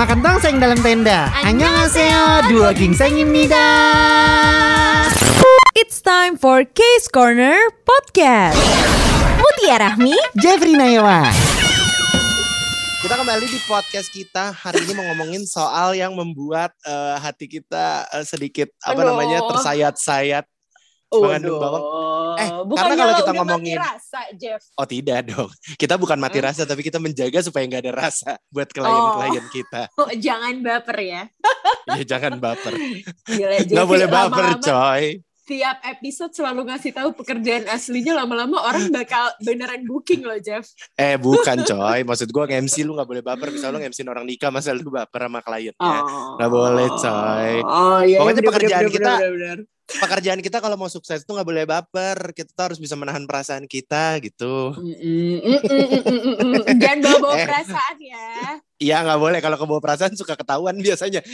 makan tongseng dalam tenda. Annyeonghaseyo, dua gingsengimnida. It's time for Case Corner Podcast. Mutia Rahmi, Jeffrey Nayawa. Kita kembali di podcast kita hari ini mau ngomongin soal yang membuat uh, hati kita uh, sedikit apa Aduh. namanya tersayat-sayat mengandung bawang Eh, karena kalau kita ngomongin- mati rasa, Jeff. Oh tidak dong, kita bukan mati Hmm? rasa tapi kita menjaga supaya nggak ada rasa buat klien-klien kita. Oh, jangan baper ya. Ya jangan baper, Gila, nggak boleh baper lama-lama coy. Tiap episode selalu ngasih tahu pekerjaan aslinya lama-lama orang bakal beneran booking loh, Jeff. Eh bukan coy, maksud gua nge-MC lu nggak boleh baper. Misalnya lu nge-MC orang nikah, masa lu baper sama kliennya. Oh. Nggak boleh, coy. Oh, iya. Pokoknya bener, pekerjaan bener, kita- bener, bener. Pekerjaan kita kalau mau sukses tuh nggak boleh baper. Kita tuh harus bisa menahan perasaan kita gitu. Jangan bawa-bawa Eh. perasaan ya. Iya nggak boleh kalau kebawa perasaan suka ketahuan biasanya.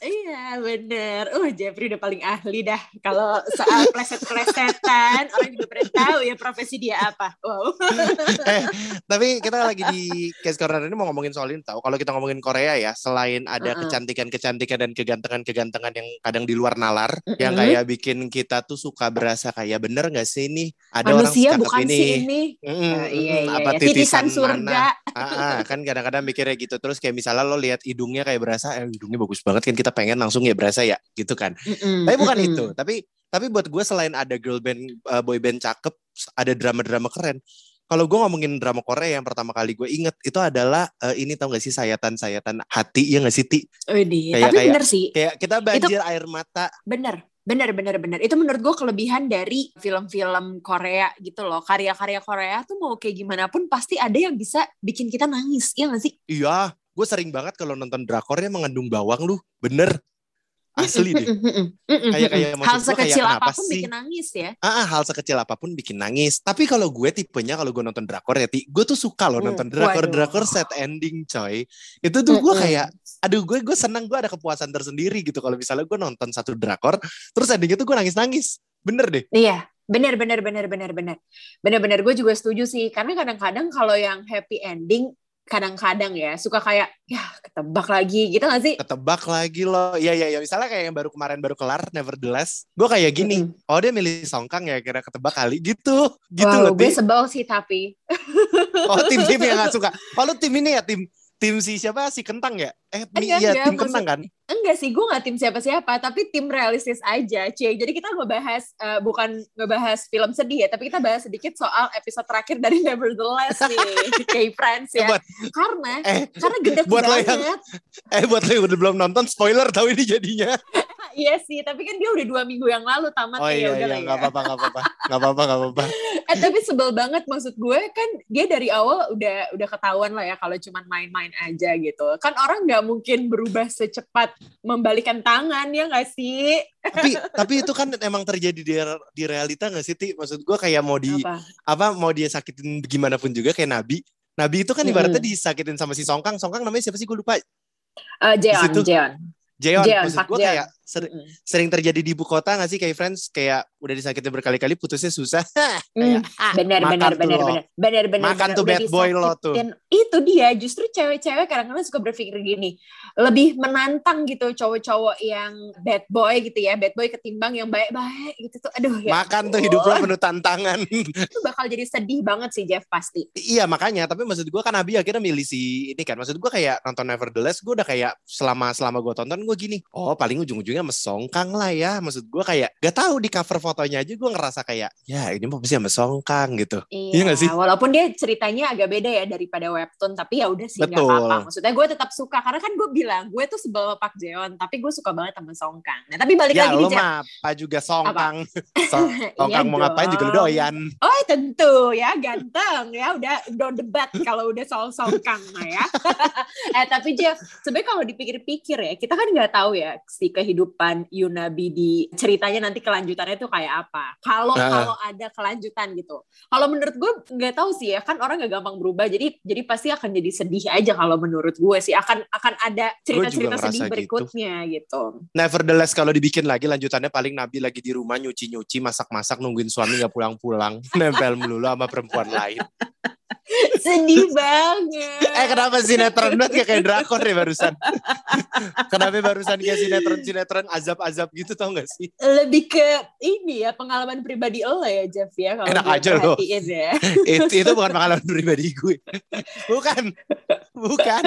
Iya bener. Uh Jeffrey udah paling ahli dah. Kalau soal pleset-plesetan orang juga pernah tahu ya profesi dia apa. Wow. eh, tapi kita lagi di case corner ini mau ngomongin soal ini tahu. Kalau kita ngomongin Korea ya, selain ada Uh-uh. kecantikan-kecantikan dan kegantengan-kegantengan yang kadang di luar nalar, yang kayak bikin kita tuh suka berasa kayak bener nggak sih ini ada Manusia orang bukan si ini. Mm, Eh, iya, mm, iya, apa iya. Titisan titisan surga. mana? Ah, ah, kan kadang-kadang mikirnya gitu terus kayak misalnya lo lihat hidungnya kayak berasa eh hidungnya bagus banget kan kita pengen langsung ya berasa ya gitu kan. Mm-mm, Tapi bukan mm-mm. itu. Tapi tapi buat gue selain ada girl band, uh, boy band cakep, ada drama-drama keren. Kalau gue ngomongin drama Korea yang pertama kali gue inget itu adalah uh, ini tau gak sih sayatan-sayatan hati ya gak sih Ti? Widih, Kayak- tapi kayak- bener sih, Kayak kita banjir air mata. bener. Bener, bener, bener. Itu menurut gue kelebihan dari film-film Korea gitu loh. Karya-karya Korea tuh mau kayak gimana pun pasti ada yang bisa bikin kita nangis. Iya gak sih? Iya, gue sering banget kalau nonton drakornya mengandung bawang lu, bener. Asli deh. Kayak- kayak Hal gua kayak sekecil kenapa apa pun sih? bikin nangis ya. Ah, ah, hal sekecil apa pun bikin nangis. Tapi kalau gue tipenya kalau gue nonton drakor ya, Ti, gue tuh suka loh Hmm, nonton drakor waduh. drakor set ending, coy. Itu tuh gue kayak, aduh gue gue senang gue ada kepuasan tersendiri gitu kalau misalnya gue nonton satu drakor, terus endingnya tuh gue nangis nangis, bener deh. Iya, benar benar benar benar benar. Benar-benar gue juga setuju sih karena kadang-kadang kalau yang happy ending kadang-kadang ya suka kayak ya ketebak lagi gitu gak sih? Ketebak lagi loh, iya iya ya misalnya kayak yang baru kemarin baru kelar, Nevertheless, gue kayak gini, Mm-mm. oh dia milih Songkang ya kira ketebak kali gitu, gitu wow, loh. gue Ti. sebel sih tapi. Oh tim-tim yang gak suka. Oh lu tim ini ya tim tim si siapa si kentang ya? Eh Enggak, iya enggak, tim kentang kan? Enggak sih, gue gak tim siapa-siapa, tapi tim realistis aja, Cie. Jadi kita ngebahas, eh, bukan ngebahas film sedih ya, tapi kita bahas sedikit soal episode terakhir dari Nevertheless nih, K-Friends ya. Buat- Karena, Eh karena gede buat lo yang- banget. Eh buat lo yang udah belum nonton spoiler tahu ini jadinya. Iya sih, tapi kan dia udah dua minggu yang lalu tamat Oh ya, iya udah iya nggak ya. apa-apa nggak apa-apa nggak apa-apa nggak apa-apa. Eh tapi sebel banget maksud gue kan dia dari awal udah udah ketahuan lah ya kalau cuman main-main aja gitu. Kan orang nggak mungkin berubah secepat membalikan tangan ya nggak sih? Tapi tapi itu kan emang terjadi di di realita nggak sih Ti? Maksud gua kayak mau di Apa? apa mau dia sakitin gimana pun juga kayak Nabi. Nabi itu kan ibaratnya disakitin sama si Songkang. Songkang namanya siapa sih gue lupa. Eh, Jeon. Jeon. Jeon. Jeon, Maksud gue kayak Mm-mm. sering terjadi di ibu kota nggak sih kayak friends kayak udah disakitin berkali-kali putusnya susah. Benar makan benar benar lo. benar benar benar Makan benar. tuh bad boy lo tuh. itu dia justru cewek-cewek kadang-kadang suka berpikir gini lebih menantang gitu cowok-cowok yang bad boy gitu ya bad boy ketimbang yang baik-baik gitu tuh aduh ya Makan tuh hidup lo penuh tantangan. itu bakal jadi sedih banget sih Jeff pasti Iya makanya, tapi maksud gue kan Nabi akhirnya milih si ini kan. Maksud gue kayak nonton Nevertheless, gue udah kayak selama selama gue tonton gue gini, oh paling ujung-ujungnya mesongkang lah ya. Maksud gue kayak gak tahu di cover fotonya aja gue ngerasa kayak ya ini mah pasti mesongkang gitu. Iya nggak sih? walaupun dia ceritanya agak beda ya daripada webtoon tapi ya udah sih nggak apa-apa maksudnya gue tetap suka karena kan gue bilang gue tuh sebel sama Park Jeon tapi gue suka banget sama Song Kang nah tapi balik Ya lagi lo mah apa juga songkang. Iya Songkang mau ngapain juga lo doyan. Oh tentu ya ganteng ya udah udah debat kalau udah soal songkang mah ya. eh tapi Jeff sebenarnya kalau dipikir-pikir ya kita kan nggak tahu ya si kehidupan Yunabi di ceritanya nanti kelanjutannya tuh kayak apa. Kalau Ah. kalau ada kelanjutan gitu. Kalau menurut gue nggak tahu sih ya kan orang nggak gampang berubah jadi jadi pasti akan jadi sedih aja kalau menurut gue sih akan akan ada cerita-cerita sedih gitu. berikutnya gitu. Nevertheless kalau dibikin lagi lanjutannya paling Nabi lagi di rumah nyuci-nyuci, masak-masak nungguin suami nggak pulang-pulang, nempel melulu sama perempuan lain. Sedih banget. Eh kenapa sinetron banget kayak kayak drakor ya barusan? kenapa barusan kayak sinetron-sinetron azab-azab gitu tau gak sih? Lebih ke ini ya pengalaman pribadi lo ya Jeff ya kalau Enak aja lo. ya. itu, itu bukan pengalaman pribadi gue. Bukan. Bukan.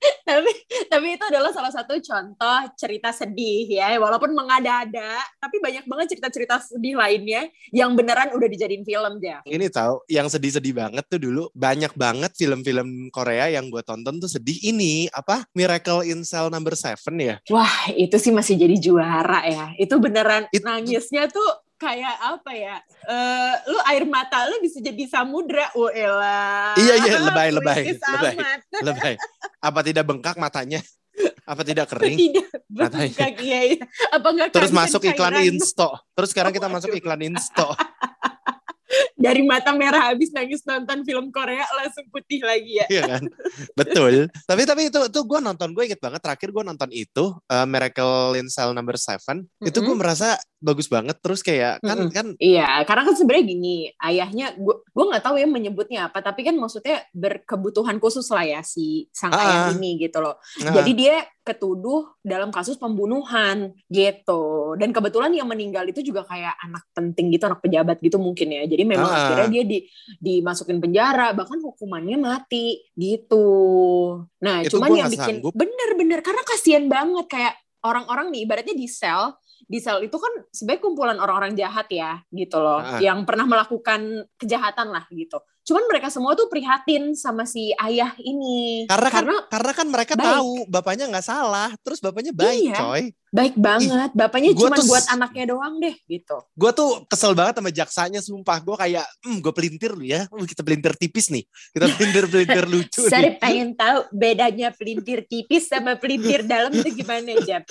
tapi tapi itu adalah salah satu contoh cerita sedih ya walaupun mengada-ada tapi banyak banget cerita-cerita sedih lainnya yang beneran udah dijadiin film ya Ini tahu yang sedih-sedih banget tuh dulu banyak banget film-film Korea yang gue tonton tuh sedih ini apa Miracle in Cell Number Seven ya. wah itu sih masih jadi juara ya itu beneran It- nangisnya tuh kayak apa ya eh lu air mata lu bisa jadi samudra oh elah Iya, iya, lebay, lebay, lebay. Lebay. Apa tidak bengkak matanya? Apa tidak kering? tidak Matanya. bengkak iya, iya. apa enggak Terus masuk iklan cairan? Insto. Terus sekarang kita masuk iklan Insto. dari mata merah habis nangis nonton film Korea langsung putih lagi ya Iya kan? Betul. Tapi tapi itu itu gue nonton gue inget banget terakhir gue nonton itu uh, Miracle in Cell Number Seven. Itu gue merasa bagus banget. Terus kayak kan Mm-mm. kan Iya, karena kan sebenarnya gini, ayahnya gue gue nggak tahu ya menyebutnya apa, tapi kan maksudnya berkebutuhan khusus lah ya si sang Ah. ayah ini gitu loh. nah, Jadi dia ketuduh dalam kasus pembunuhan gitu. Dan kebetulan yang meninggal itu juga kayak anak penting gitu, anak pejabat gitu mungkin ya. Jadi memang Ah. akhirnya dia di dimasukin penjara, bahkan hukumannya mati gitu. Nah, Itu cuman yang bikin bener-bener karena kasihan banget kayak orang-orang nih ibaratnya di sel di sel itu kan sebagai kumpulan orang-orang jahat ya gitu loh Ah. yang pernah melakukan kejahatan lah gitu cuman mereka semua tuh prihatin sama si ayah ini karena kan karena karena kan mereka baik. tahu bapaknya nggak salah. Terus bapaknya baik, Iya. coy. baik banget bapaknya gua cuma buat anaknya doang deh gitu Gue tuh kesel banget sama jaksanya sumpah. Gue kayak, hmm, gue pelintir lu ya. Uh, kita pelintir tipis nih. Kita pelintir-pelintir lucu saya pengen tahu bedanya pelintir tipis sama pelintir dalam itu gimana Jap?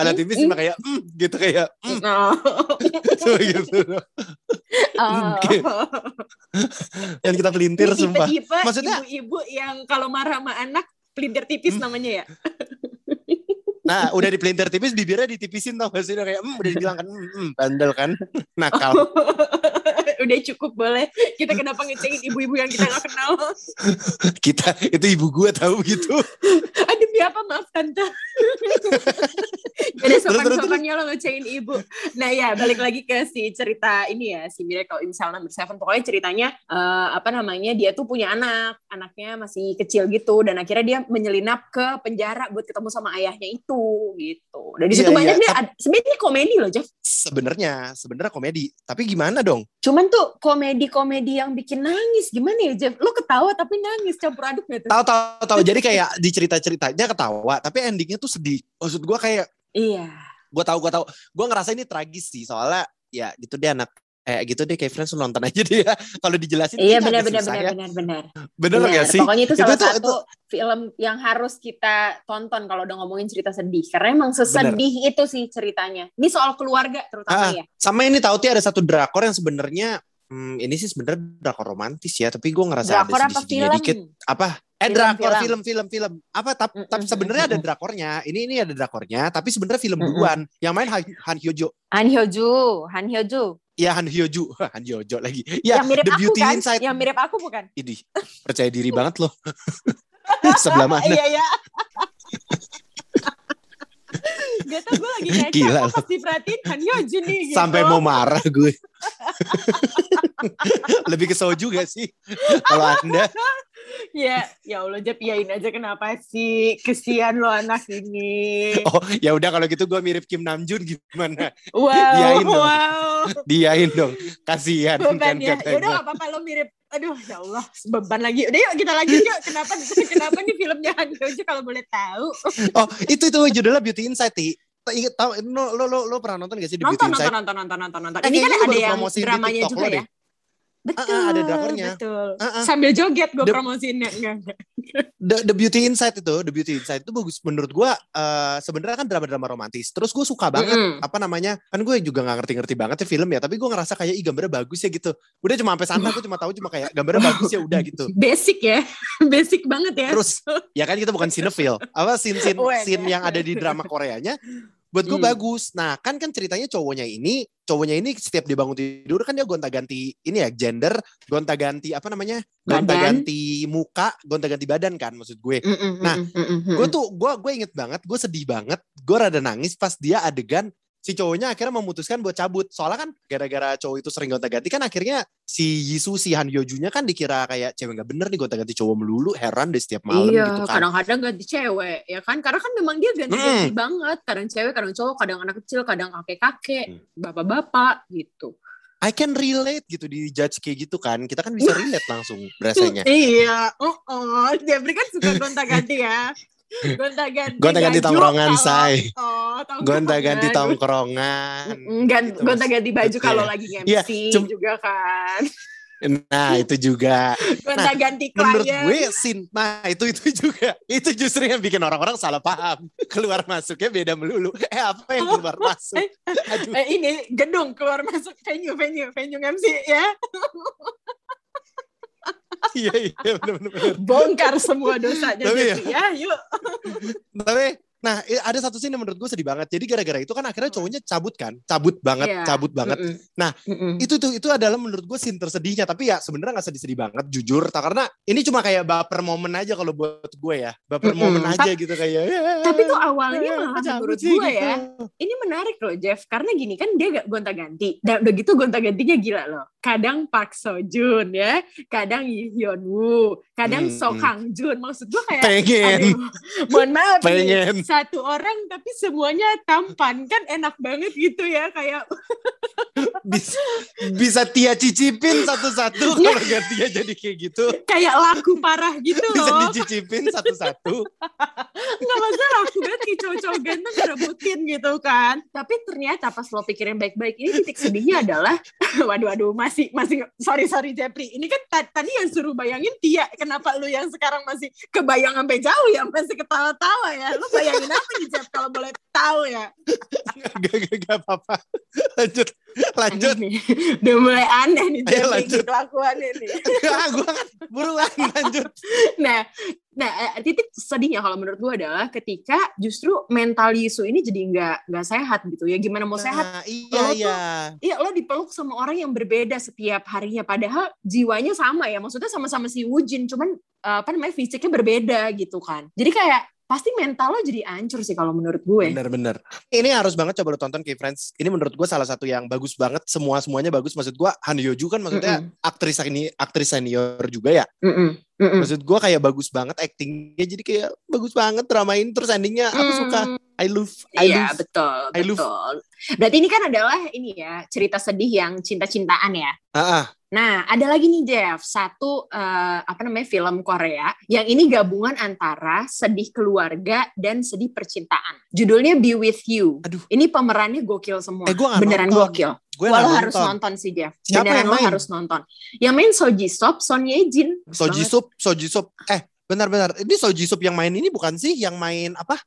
Kalau tipis cuma kayak, hmm, gitu kayak, hmm, Oh. tuh, gitu. Oh. Dan kita pelintir Ini sumpah. Maksudnya- ibu-ibu yang kalau marah sama anak pelintir tipis Hmm. namanya ya. Nah, udah dipelintir tipis, bibirnya ditipisin tau gak sih? Udah kayak, hmm, udah dibilang kan, hmm, bandel kan? Nakal. Udah cukup boleh. Kita kenapa ngecengin ibu-ibu yang kita gak kenal? Kita, itu ibu gue tahu gitu. Aduh, demi apa? Maaf tante. Jadi sopan-sopannya lo ngecengin ibu. Nah ya, balik lagi ke si cerita ini ya, si Miracle in Cell Number Seven. Pokoknya ceritanya eh, apa namanya? Dia tuh punya anak, anaknya masih kecil gitu, dan akhirnya dia menyelinap ke penjara buat ketemu sama ayahnya itu gitu. Dan di Iya, situ banyak iya. deh. ada- Sebenarnya komedi loh, Jeff. Sebenarnya, sebenarnya komedi. Tapi gimana dong? Cuman tuh komedi-komedi yang bikin nangis. Gimana ya, Jeff? Lo ketawa tapi nangis campur aduk gak tuh? Tahu tahu tahu. Jadi kayak di cerita-ceritanya ketawa, tapi endingnya tuh sedih. Maksud gue kayak Iya. gue tahu gue tahu. Gue ngerasa ini tragis sih, soalnya ya gitu deh anak eh gitu deh kayak friends lu nonton aja deh ya. Kalau dijelasin Iya kan benar benar susah benar ya. benar benar. Bener Benar. gak sih? Pokoknya itu Itu salah tuh- satu film yang harus kita tonton kalau udah ngomongin cerita sedih. Karena emang sesedih itu sih ceritanya. Ini soal keluarga terutama Ah, ya. Sama ini tahu Ti ada satu drakor yang sebenarnya hmm, ini sih sebenarnya drakor romantis ya, tapi gue ngerasa Drakor ada apa film? dikit. Apa? Eh Film, drakor film. film film. Apa tapi Mm, tapi mm, sebenarnya ada drakornya. Ini ini ada drakornya, tapi sebenarnya film Mm, duluan. Yang main Han, Han Hyojo. Han Hyoju, Han Hyoju. Ya Han Hyoju, Han Hyojo lagi. Ya yang mirip The aku Beauty kan? Inside. Yang mirip aku bukan? Ini percaya diri banget loh. Sebelah mana? Iya ya. Gak tau gue lagi ngecek Gila kok lu. pas diperhatiin Han Hyoju nih gitu. Sampai mau marah gue. Lebih ke soju gak sih? Kalau Anda Ya, ya Allah Jep, iyain aja kenapa sih? Kesian lo anak ini. Oh, ya udah kalau gitu gue mirip Kim Namjoon gimana? Wow, dong. wow. Diain dong. Kasihan kan ya. Ya udah apa-apa lo mirip. Aduh ya Allah beban lagi. Udah yuk kita lanjut yuk. Kenapa kenapa nih filmnya Han Hyojo kalau boleh tahu? Oh, itu itu judulnya Beauty Inside, Ti. Ingat tahu lo lo lo, lo pernah nonton gak sih The Nonton Beauty nonton Inside? nonton nonton nonton nonton. Eh, Ini kan ada yang di dramanya juga ya. deh. Betul. Ah, ah, ada drakornya. Betul. Ah, ah. Sambil joget gue The- promosiinnya. The, The Beauty Inside itu, The Beauty Inside itu bagus menurut gua eh sebenarnya kan drama-drama romantis. Terus gue suka banget Mm-mm. apa namanya? Kan gue juga nggak ngerti-ngerti banget ya film ya, tapi gue ngerasa kayak ih gambarnya bagus ya gitu. Udah cuma sampai sana gue cuma tahu cuma kayak gambarnya bagus ya udah gitu. Basic ya. Basic banget ya. Terus ya kan kita bukan cinephile. Apa scene Weh. scene yang ada di drama Koreanya buat gue Hmm. bagus. Nah kan kan ceritanya cowoknya ini, cowoknya ini setiap dia bangun tidur kan dia gonta-ganti ini ya gender, gonta-ganti apa namanya, gonta-ganti muka, gonta-ganti badan kan maksud gue. Mm-mm, Nah, mm-mm, mm-mm, Gue tuh gue gue inget banget, gue sedih banget, gue rada nangis pas dia adegan si cowoknya akhirnya memutuskan buat cabut. Soalnya kan gara-gara cowok itu sering gonta-ganti kan akhirnya si Yisu si Han Hyojunya kan dikira kayak cewek nggak bener nih gonta-ganti cowok melulu, heran deh setiap malam iya, gitu kan. kadang-kadang ganti cewek, ya kan? Karena kan memang dia ganti-ganti banget. Kadang cewek, kadang cowok, kadang anak kecil, kadang kakek-kakek, Hmm. bapak-bapak gitu. I can relate gitu di judge kayak gitu kan. Kita kan bisa relate langsung berasanya. Iya, oh, oh. Jeffrey kan suka gonta-ganti ya. Gonta-ganti baju tongkrongan, kalau- say. Oh, tongkrongan. Gonta-ganti tongkrongan. Mm, gan- Gitu, Mas. gonta-ganti baju kalau ya. lagi MC cum- juga kan. Nah itu juga. Gonta-ganti Menurut klien. gue sin, nah itu itu juga. Itu justru yang bikin orang-orang salah paham. Keluar masuknya beda melulu. Eh apa yang keluar masuk? Aduh. Eh, ini gedung keluar masuk venue venue venue MC ya Iya iya benar-benar. bongkar semua dosanya Tapi ya- Jeffrey ya yuk Tapi nah ada satu scene yang menurut gue sedih banget. Jadi gara-gara itu kan akhirnya cowoknya cabut kan, cabut banget, Iya. cabut banget. Mm-mm. Nah, Mm-mm. itu tuh itu adalah menurut gue scene tersedihnya tapi ya sebenarnya nggak sedih-sedih banget jujur tak karena ini cuma kayak baper momen aja kalau buat gue ya baper Mm-mm. momen aja Tap- gitu kayak ya, tapi tuh awalnya ya, malah menurut sih gue gitu. ya ini menarik loh Jeff karena gini kan dia gak gonta-ganti dan udah gitu gonta-gantinya gila loh kadang Park Seo Joon ya kadang Lee Hyun Woo kadang Hmm. So Kang Jun maksud gue kayak pengen. aduh, mohon maaf nih, pengen. satu orang tapi semuanya tampan. Kan enak banget gitu ya kayak. Bisa, bisa Tia cicipin satu-satu Iya. kalau gantinya jadi kayak gitu. Kayak laku parah gitu bisa loh. dicicipin satu-satu. Nggak masalah aku banget kayak cowok-cowok ganteng ngerebutin gitu kan. Tapi ternyata pas lo pikirin baik-baik ini titik sedihnya adalah waduh waduh masih masih sorry sorry Jeffrey. Ini kan ta- tadi yang suruh bayangin Tia. Kenapa lu yang sekarang masih kebayang sampai jauh ya? Masih ketawa-tawa ya? Lu bayangin apa nih Jeff kalau boleh tahu ya? Gak, gak, gak apa-apa. Lanjut lanjut nih. udah mulai aneh nih Ayo, lanjut. kelakuannya nih ah, gue kan buruan lanjut Nah, nah eh, titik sedihnya kalau menurut gue adalah ketika justru mental Yisu ini jadi nggak nggak sehat gitu ya. Gimana mau sehat? nah, iya Lo tuh- iya Iya, lo dipeluk sama orang yang berbeda setiap harinya. Padahal jiwanya sama ya. Maksudnya sama-sama si Wujin, cuman eh, apa namanya fisiknya berbeda gitu kan. Jadi kayak pasti mental lo jadi hancur sih kalau menurut gue. Bener-bener. Ini harus banget coba lo tonton Key Friends. Ini menurut gue salah satu yang bagus banget. Semua semuanya bagus. Maksud gue Han Hyo-ju kan maksudnya aktris ini aktris senior juga ya. Mm-mm, mm-mm. Maksud gue kayak bagus banget actingnya. Jadi kayak bagus banget dramain. Terus endingnya aku Hmm. suka. I love. I Iya love. betul I love. betul. Berarti ini kan adalah ini ya cerita sedih yang cinta-cintaan ya. Ah. Nah, ada lagi nih Jeff, satu eh, apa namanya film Korea yang ini gabungan antara sedih keluarga dan sedih percintaan. Judulnya Be With You. Aduh. Ini pemerannya gokil semua. Eh, gua Beneran nonton. gokil. Gue Wah, lo harus nonton. nonton sih Jeff. Siapa Beneran yang lo harus nonton. Yang main Soji Sop, Son Ye Jin. Soji. Sup, Soji Sup. Eh, benar-benar. Ini Soji Sup yang main ini bukan sih? Yang main apa?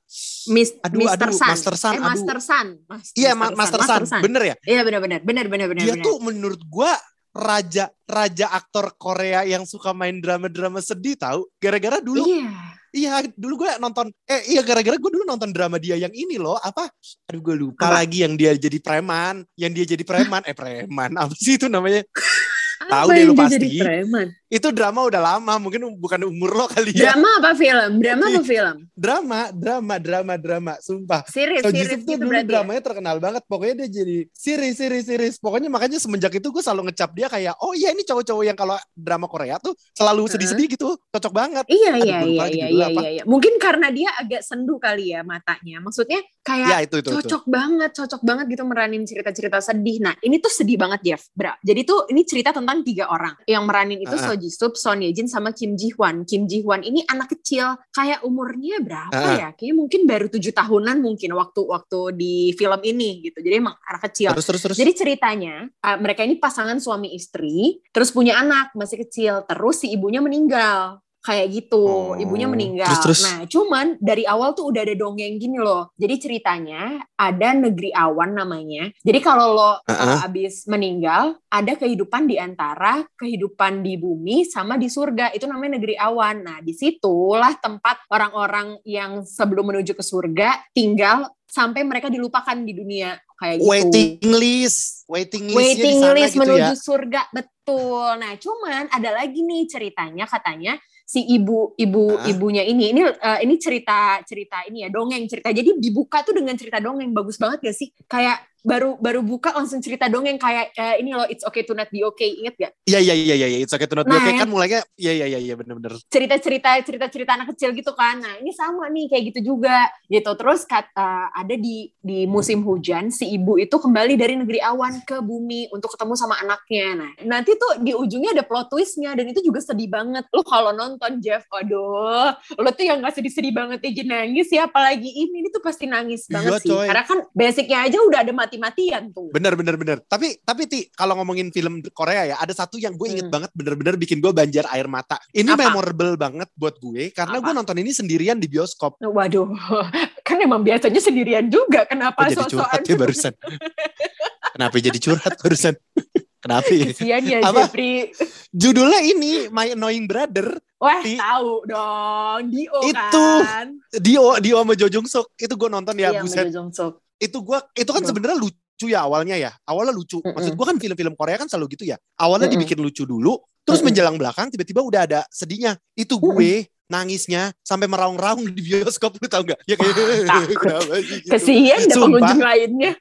Mis Aduh, Mr. aduh, Sun. Master Sun, Eh, aduh. Master Sun. Mas- Iya, Ma- Master Sun. Bener ya? Iya, benar-benar. Benar-benar. Dia benar-benar. tuh menurut gue raja raja aktor Korea yang suka main drama-drama sedih tahu gara-gara dulu Iya. Iya, dulu gue nonton eh iya gara-gara gue dulu nonton drama dia yang ini loh, apa? Aduh gue lupa Apa? lagi yang dia jadi preman, yang dia jadi preman, eh preman apa sih itu namanya? Tahu deh lu pasti. jadi preman? Itu drama udah lama, mungkin bukan umur lo kali ya. Drama apa film? Drama apa film? Drama, drama, drama, drama, sumpah. Series, So series gitu dulu ya? dramanya terkenal banget. Pokoknya dia jadi series, series, series. Pokoknya makanya semenjak itu gue selalu ngecap dia kayak, oh iya ini cowok-cowok yang kalau drama Korea tuh selalu sedih-sedih gitu. Cocok banget. Iya, Aduh, iya, iya, lagi iya, iya, apa. iya, iya. Mungkin karena dia agak sendu kali ya matanya. Maksudnya kayak Ya itu, itu, itu. cocok banget, cocok banget gitu meranin cerita-cerita sedih. Nah, ini tuh sedih banget, Jeff. Bra. Jadi tuh ini cerita tentang tiga orang. Yang meranin itu Ah. So Ji Sup, Son Ye Jin, sama Kim Ji Hwan. Kim Ji Hwan ini anak kecil. Kayak umurnya berapa Ah. ya? Kayaknya mungkin baru tujuh tahunan mungkin waktu waktu di film ini gitu. Jadi emang anak kecil. Terus, terus, terus. Jadi ceritanya uh, mereka ini pasangan suami istri, terus punya anak masih kecil, terus si ibunya meninggal. Kayak gitu, Oh, ibunya meninggal. terus, terus. Nah, cuman dari awal tuh udah ada dongeng gini loh. Jadi ceritanya ada negeri awan namanya. Jadi kalau lo Uh-uh. uh, abis meninggal, ada kehidupan di antara kehidupan di bumi sama di surga. Itu namanya negeri awan. Nah, di situlah tempat orang-orang yang sebelum menuju ke surga tinggal sampai mereka dilupakan di dunia kayak gitu. Waiting list, waiting listnya Waiting list gitu menuju ya. surga betul. Nah, cuman ada lagi nih ceritanya katanya si ibu ibu Hah? ibunya ini ini eh, ini cerita cerita ini ya dongeng cerita. Jadi dibuka tuh dengan cerita dongeng bagus banget gak sih? Kayak baru baru buka langsung cerita dongeng kayak eh, ini loh it's okay to not be okay inget gak? Iya iya iya iya, it's okay to not be Nah, okay ya. kan mulainya iya iya iya iya bener-bener. cerita-cerita cerita-cerita anak kecil gitu kan. Nah, ini sama nih kayak gitu juga gitu. Terus kata ada di di musim hujan si ibu itu kembali dari negeri awan ke bumi untuk ketemu sama anaknya. Nah, nanti tuh di ujungnya ada plot twistnya dan itu juga sedih banget. Lu kalau nonton Jeff, aduh, lu tuh yang gak sedih-sedih banget aja nangis ya apalagi ini ini tuh pasti nangis banget Iya, sih. coy. Karena kan basicnya aja udah ada mati-matian tuh. Bener bener bener. Tapi tapi ti kalau ngomongin film Korea ya, ada satu yang gue inget Hmm. banget bener-bener bikin gue banjar air mata. Ini Apa? memorable banget buat gue karena gue nonton ini sendirian di bioskop. Waduh, kan emang biasanya sendirian juga. Kenapa curhat sok-sokan? ya barusan? Kenapa jadi curhat barusan? Kenapa ya? Kasian ya Apa? Jeffrey. Judulnya ini My Annoying Brother. Wah, Di- tahu dong. Dio Itu. kan. Dio Dio sama Jo Jung Suk itu gue nonton ya Iya, buset. Jo Jong Suk. Itu gue itu kan sebenarnya lucu ya awalnya ya. Awalnya lucu. Maksud gue kan film-film Korea kan selalu gitu ya. Awalnya dibikin lucu dulu, terus menjelang belakang tiba-tiba udah ada sedihnya. Itu gue nangisnya sampai meraung-raung di bioskop lu tau gak? Ya kayak sih gitu. Kesian pengunjung lainnya.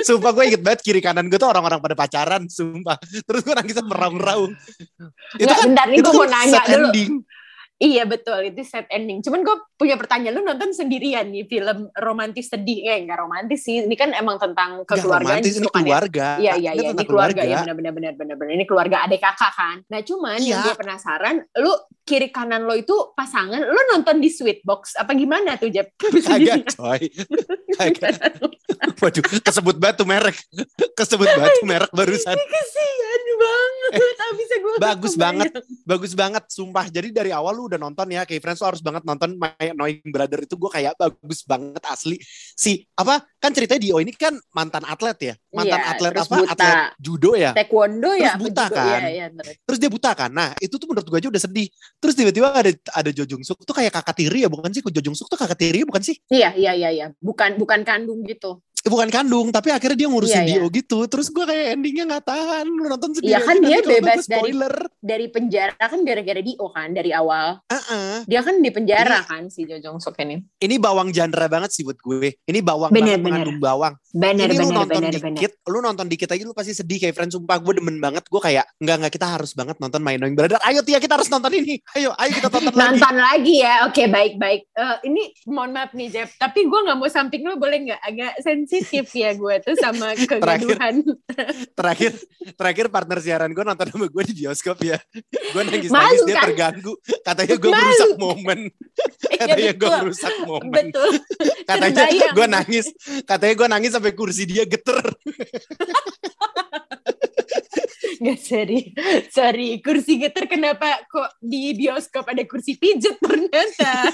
Sumpah gue inget banget kiri kanan gue tuh orang-orang pada pacaran, sumpah. Terus gue nangisnya meraung-raung. Itu Nggak, kan bentar itu gue mau nanya dulu. ending. Iya betul, itu set ending. Cuman gue punya pertanyaan, lu nonton sendirian nih film romantis sedih? Eh nggak romantis sih, ini kan emang tentang kekeluargaan. romantis, ini ya. keluarga. Iya iya Ini iya, ini keluarga ya benar-benar benar benar ini keluarga adik kakak kan. Nah cuman yang Iya. gue penasaran, lu kiri kanan lo itu pasangan, lu nonton di sweet box apa gimana tuh Jeb? Kagak coy. Kagak. Waduh, kesebut batu merek. Kesebut batu merek barusan. Kesian banget, abis gue Bagus banget. Bagus banget, sumpah. Jadi dari awal lu udah nonton ya, kayak friends lu harus banget nonton My Annoying Brother itu gue kayak bagus banget asli. Si apa? Kan ceritanya Dio ini kan mantan atlet ya, mantan Iya, atlet apa? buta. Atlet judo ya. Taekwondo Terus ya? buta kan? Iya, iya, terus. Terus dia buta kan. Nah, itu tuh menurut gue aja udah sedih. Terus tiba-tiba ada ada Jo Jung Suk tuh kayak kakak tiri ya, bukan sih? Jo Jung Suk tuh kakak tiri ya, bukan sih? Iya, iya, iya, iya. Bukan bukan kandung gitu. Bukan kandung, tapi akhirnya dia ngurusin Iya, Dio gitu. Terus gue kayak endingnya nggak tahan. Lu nonton sendiri Iya kan dia bebas dari-. Dari penjara kan gara-gara Dio kan dari awal. Heeh. Dia kan di penjara kan si Jo Jong Suk ini. Ini bawang genre banget sih buat gue. Ini bawang Bener, banget bener. mengandung bawang. Benar ini lu benar nonton benar. dikit, lu nonton dikit aja lu pasti sedih kayak friends sumpah gue demen banget. Gue kayak enggak enggak kita harus banget nonton My Annoying Brother. Ayo Tia kita harus nonton ini. Ayo ayo kita tonton lagi. Nonton lagi ya, oke baik baik. Eh, ini mohon maaf nih Jeff, tapi gue nggak mau samping lu boleh nggak? Agak sensitif ya gue tuh sama kegaduhan. Terakhir terakhir partner siaran gue nonton sama gue di bioskop ya. Gue nangis Malu, nangis dia kan? terganggu. Katanya gue merusak momen. Iya Katanya gue merusak momen. betul. Katanya gue nangis. Katanya gue nangis sampai kursi dia geter. Nggak sorry, sorry. Kursi geter kenapa kok di bioskop ada kursi pijet ternyata?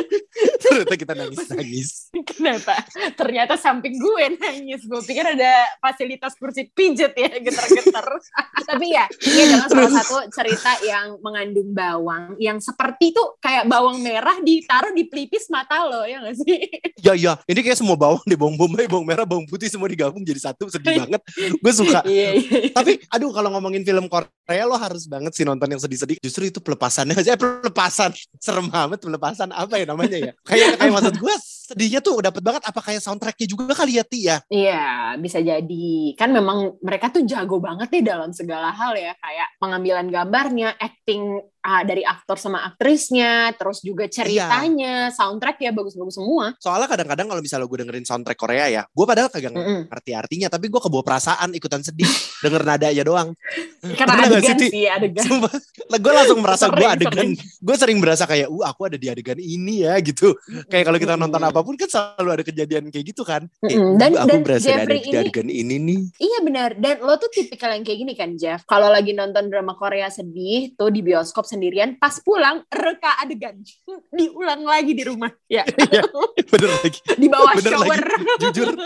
Ternyata kita nangis-nangis. Kenapa? Ternyata samping gue nangis. Gue pikir ada fasilitas kursi pijet ya, geter-geter. Tapi ya, ini adalah salah satu cerita yang mengandung bawang. Yang seperti tuh kayak bawang merah ditaruh di pelipis mata lo, ya gak sih? Ya ya, ini kayak semua bawang deh, bawang bombay, bawang merah, bawang putih semua digabung jadi satu, sedih banget. Gue suka. Iya, iya. Tapi aduh kalau ngomongin film Korea lo harus banget sih nonton yang sedih-sedih. Justru itu pelepasannya aja eh, pelepasan. Serem banget pelepasan apa ya namanya ya? Kayak kayak maksud gue sedihnya tuh dapet banget apa kayak soundtracknya juga kali ya Ti ya? Iya, bisa jadi. Kan memang mereka tuh jago banget nih dalam segala hal ya. Kayak pengambilan gambarnya, acting ah, dari aktor sama aktrisnya, terus juga ceritanya, soundtrack ya bagus-bagus semua. Soalnya kadang-kadang kalau misalnya gue dengerin soundtrack Korea ya, gue padahal kagak Mm-mm. ngerti artinya, tapi gue kebawa perasaan ikutan sedih denger nadanya doang. Karena Bener adegan sih, sih, adegan. Sumpah, gue langsung merasa gue adegan, gue sering berasa kayak, uh aku ada di adegan ini ya gitu. Kayak kalau kita nonton Mm-mm. apa pun kan selalu ada kejadian kayak gitu kan. Eh, Mm-mm. Dan- aku dan berasa ada Jeffrey di ini- adegan ini nih. Iya benar. Dan lo tuh tipikal yang kayak gini kan, Jeff. Kalau lagi nonton drama Korea sedih tuh di bioskop sendirian, pas pulang reka adegan, diulang lagi di rumah. Ya, Bener lagi. di bawah Bener shower. Jujur.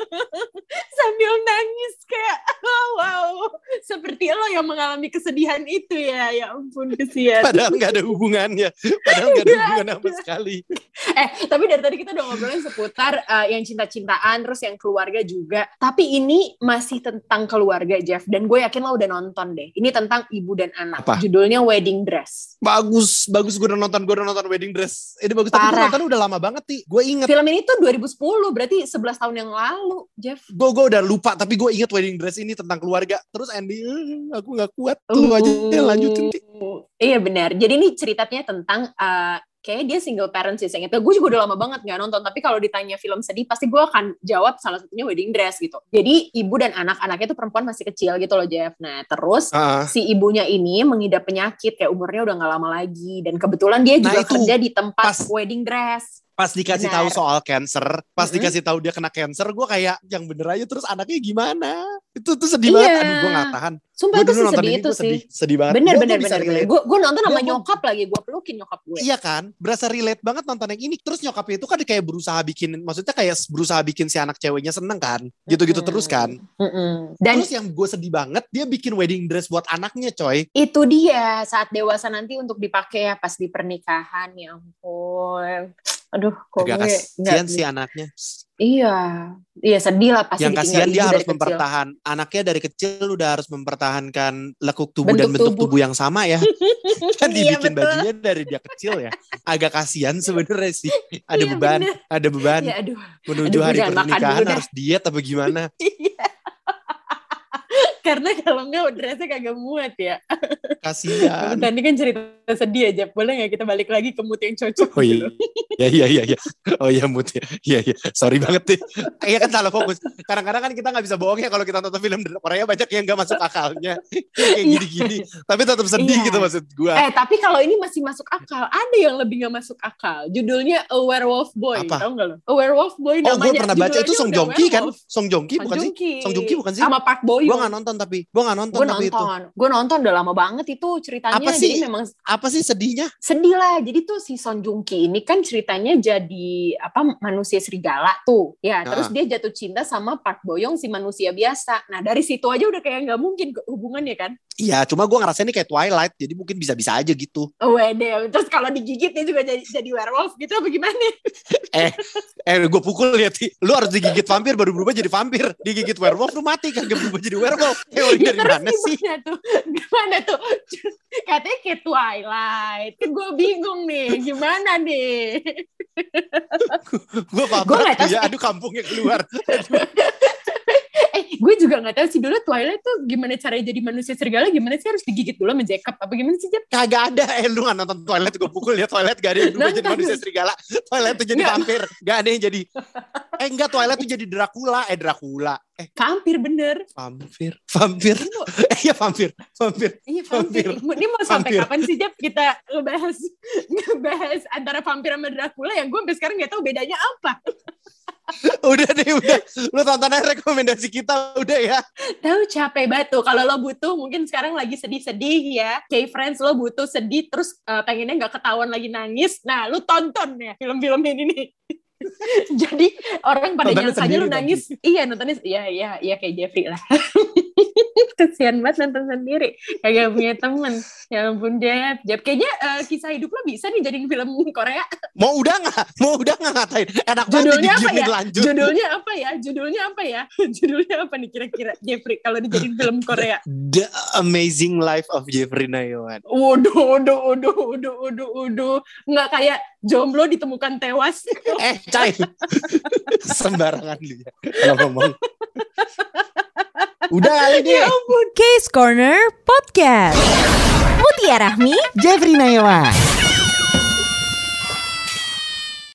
Sambil nangis kayak, oh, wow, seperti lo yang mengalami kesedihan itu ya. Ya ampun, kesian. Padahal nggak ada hubungannya. Padahal nggak ada hubungan sama sekali. eh tapi dari tadi kita udah ngobrolin seputar uh, yang cinta-cintaan terus yang keluarga juga tapi ini masih tentang keluarga Jeff dan gue yakin lo udah nonton deh ini tentang ibu dan anak Apa? judulnya Wedding Dress Bagus, bagus gue udah nonton, gue udah nonton Wedding Dress. Ini bagus, tapi gue Parah. nonton udah lama banget nih. Gue inget, film ini tuh 2010 berarti 11 tahun yang lalu Jeff gue gue udah lupa, tapi gue inget Wedding Dress ini tentang keluarga. Terus Andy, eh, aku nggak kuat. Tuh aja ya, lanjutin. Ti. Uh, Iya benar. Jadi ini ceritanya tentang uh, kayak dia single parent sih. Saya Gue juga udah lama banget nggak nonton. Tapi kalau ditanya film sedih, pasti gue akan jawab salah satunya Wedding Dress gitu. Jadi ibu dan anak-anaknya tuh perempuan masih kecil gitu loh Jeff. Nah terus Ah, si ibunya ini mengidap penyakit kayak umurnya udah nggak lama lagi dan kebetulan dia Nah, juga itu kerja di tempat pas- wedding dress. Pas dikasih Benar. tahu soal cancer, pas Mm-mm. dikasih tahu dia kena cancer, gue kayak yang bener aja. Terus anaknya gimana? Itu tuh sedih Iya. banget. Aduh, gue nggak tahan. Sumpah Gue itu sih sedih ini itu sih. sedih, sedih banget. Bener Gua- bener gua bener bener. Gue nonton sama Gua- gua- nyokap lagi. Gue pelukin nyokap gue. Iya kan, berasa relate banget nonton yang ini. Terus nyokapnya itu kan kayak berusaha bikin, maksudnya kayak berusaha bikin si anak ceweknya seneng kan, gitu-gitu Mm-mm. terus kan. Mm-mm. Dan Terus yang gue sedih banget, dia bikin wedding dress buat anaknya coy. itu dia saat dewasa nanti untuk dipakai ya pas di pernikahan ya ampun aduh kok Agak gue kasihan nggak- si anaknya. iya iya sedih lah pasti yang kasihan dia harus kecil. mempertahan anaknya dari kecil udah harus mempertahankan lekuk tubuh dan Bentuk bentuk tubuh. tubuh yang sama ya. kan Iya, dibikin betul. bajunya dari dia kecil ya. Agak kasihan sebenarnya sih. Ada Iya, beban, bener. ada beban Iya, aduh menuju aduh, hari pernikahan harus diet apa gimana? Iya. Karena kalau enggak dressnya kagak muat ya Kasihan. tadi kan cerita sedih aja boleh nggak kita balik lagi ke mood yang cocok Oh gitu? iya, iya iya iya iya. Oh iya mood ya. Iya iya. Sorry banget nih. Iya kan salah fokus. Kadang-kadang kan kita nggak bisa bohong ya kalau kita nonton film Korea banyak yang nggak masuk akalnya. Kayak Iya. gini-gini. Tapi tetap sedih Iya. gitu maksud gua. Eh tapi kalau ini masih masuk akal, ada yang lebih nggak masuk akal. Judulnya A Werewolf Boy, Apa? tahu nggak lo? A Werewolf Boy Oh, gue namanya. pernah baca itu judulnya Song Joong Ki kan? Song Joong Ki bukan sih? Song Joong Ki bukan sih? Sama Park Bo Gue Young. nggak nonton tapi gue nggak nonton Gue tapi itu nonton, gue nonton udah lama banget itu ceritanya. Apa sih? Jadi memang apa sih sedihnya? sedih lah. Jadi tuh si Son Joong Ki ini kan ceritanya jadi apa manusia serigala tuh. Ya, terus Ah. dia jatuh cinta sama Park Bo Young si manusia biasa. Nah dari situ aja udah kayak nggak mungkin hubungannya kan. Iya, cuma gue ngerasa ini kayak Twilight, jadi mungkin bisa-bisa aja gitu. Wede, terus kalau digigit dia juga jadi, jadi werewolf gitu apa gimana? Eh, gue pukul ya, Ti. Lu harus digigit vampir baru berubah jadi vampir. Digigit werewolf lu mati kagak berubah jadi werewolf. Teori Ya, dari mana sih? gimana tuh? Gimana tuh? Katanya kayak Twilight. Kan gue bingung nih, gimana nih? Gue paham nggak tahu ya. Aduh kampungnya keluar. eh, gue juga gak tahu sih dulu Twilight tuh gimana caranya jadi manusia serigala, gimana sih harus digigit dulu sama Jacob? Apa gimana sih, Jep? Kagak ada. Eh lu gak nonton Twilight gue pukul ya. Twilight gak ada yang jadi manusia serigala. Twilight tuh jadi vampir. Gak ada yang jadi. Eh enggak Twilight tuh jadi Dracula. Eh Dracula. Eh Vampir bener. vampir. Vampir. Eh iya vampir. Vampir. iya vampir. Vampir. Ini mau sampai Vampir. kapan sih, Jep? Kita ngebahas, ngebahas antara vampir sama Dracula yang gue sampai sekarang gak tahu bedanya apa. udah deh udah. Lu tonton aja rekomendasi kita udah ya. Tahu capek banget tuh. Kalau lo butuh mungkin sekarang lagi sedih-sedih ya. Kayak friends lo butuh sedih terus eh, pengennya nggak ketahuan lagi nangis. Nah, lu tonton ya film-film ini nih. Jadi orang pada nyangkanya sendiri lu nangis. Iya, nontonnya iya iya iya kayak Jeffrey lah. Kesian banget nonton sendiri. Kagak punya temen. Ya ampun, Jeff. Jeff, kayaknya eh, kisah hidup lo bisa nih jadiin film Korea. Mau udah nggak? Mau udah nggak ngatain? Enak banget Judulnya apa ya? lanjut. Judulnya apa ya? Judulnya apa ya? Judulnya apa nih kira-kira Jeffrey kalau dijadiin film Korea? The Amazing Life of Jeffrey Nayawan. Waduh, waduh, waduh, waduh, waduh, waduh. Nggak kayak jomblo ditemukan tewas. Eh, Cai. Sembarangan ya kalau ngomong. Udah kali deh. Case Corner Podcast. Mutia Rahmi Jeffrey Nayawan.